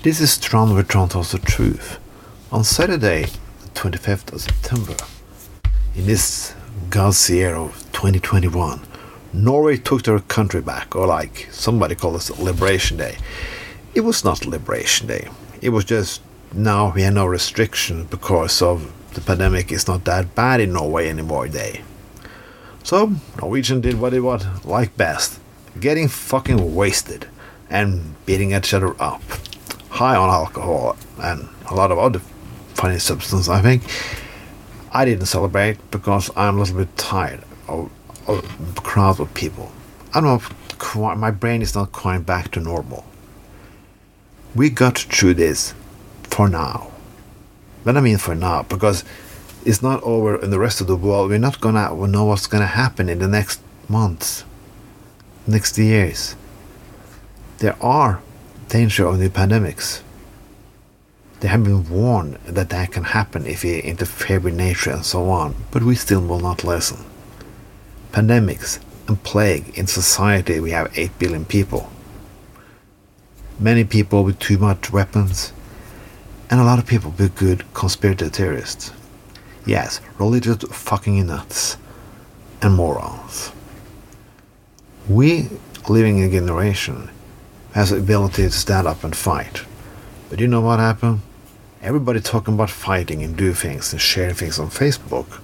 This is Trond with Trond Tells the Truth. On Saturday, the 25th of September, in this God's year of 2021, Norway took their country back, or like somebody called it Liberation Day. It was not Liberation Day. It was just now we have no restriction because of the pandemic is not that bad in Norway anymore day. So Norwegian did what it was like best. Getting fucking wasted and beating each other up. High on alcohol and a lot of other funny substances, I think. I didn't celebrate because I'm a little bit tired of, of of people. I don't know, my brain is not quite back to normal. We got through this for now. But I mean for now, because it's not over in the rest of the world. We're not gonna know what's gonna happen in the next months, next years. There are danger of new pandemics. They have been warned that that can happen if we interfere with nature and so on, but we still will not listen. Pandemics and plague in society, we have 8 billion people. Many people with too much weapons, and a lot of people with good conspiracy theorists. Yes, religious fucking nuts and morons. We living in a generation has the ability to stand up and fight. But you know what happened? Everybody talking about fighting and do things and sharing things on Facebook.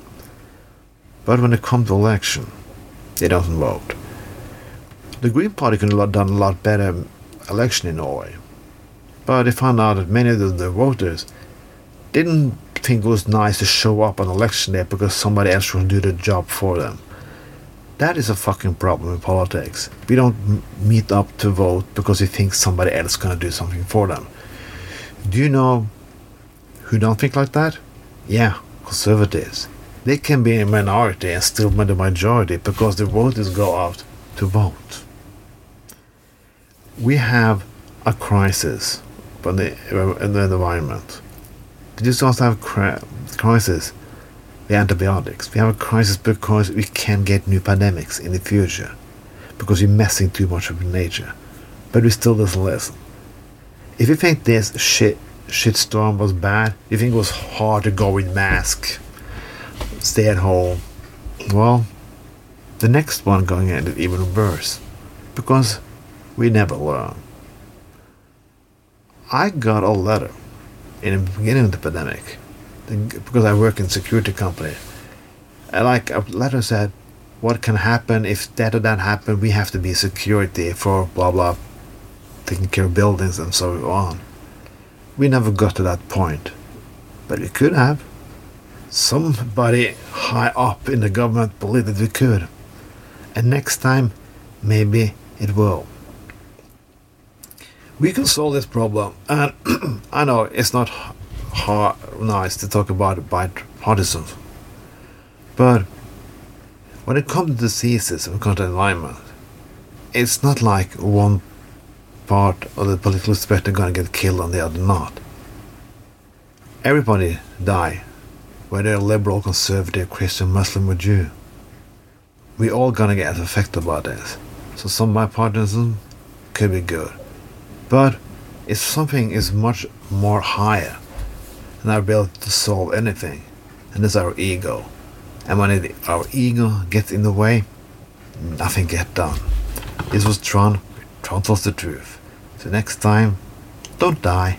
But when it comes to election, they don't vote. The Green Party could have done a lot better election in Norway. But they found out that many of the, voters didn't think it was nice to show up on election day because somebody else will do the job for them. That is a fucking problem in politics. We don't m- meet up to vote because we think somebody else is going to do something for them. Do you know who don't think like that? Yeah, conservatives. They can be a minority and still be the majority because the voters go out to vote. We have a crisis in the, in the environment. We just also have cri- crisis with antibiotics. We have a crisis because we can get new pandemics in the future because we're messing too much with nature. But we still doesn't listen. If you think this shit shitstorm was bad, you think it was hard to go with mask, stay at home, well, the next one going end is even worse because we never learn. I got a letter in the beginning of the pandemic because I work in security company. And like a letter said, what can happen if that or that happen? We have to be security for blah blah, taking care of buildings and so on. We never got to that point, but we could have. Somebody high up in the government believed that we could, and next time, maybe it will we can solve this problem. And I know it's not hard, nice to talk about partisans, but when it comes to diseases comes to environment, it's not like one part of the political spectrum going to get killed and the other not. Everybody die, whether liberal, conservative, Christian, Muslim, or Jew. We all gonna get affected by this. So some bipartisan could be good. But if something is much more higher than our ability to solve anything, and it's our ego. And when it, our ego gets in the way, nothing gets done. This was Trond. Trond tells the truth. So next time, don't die.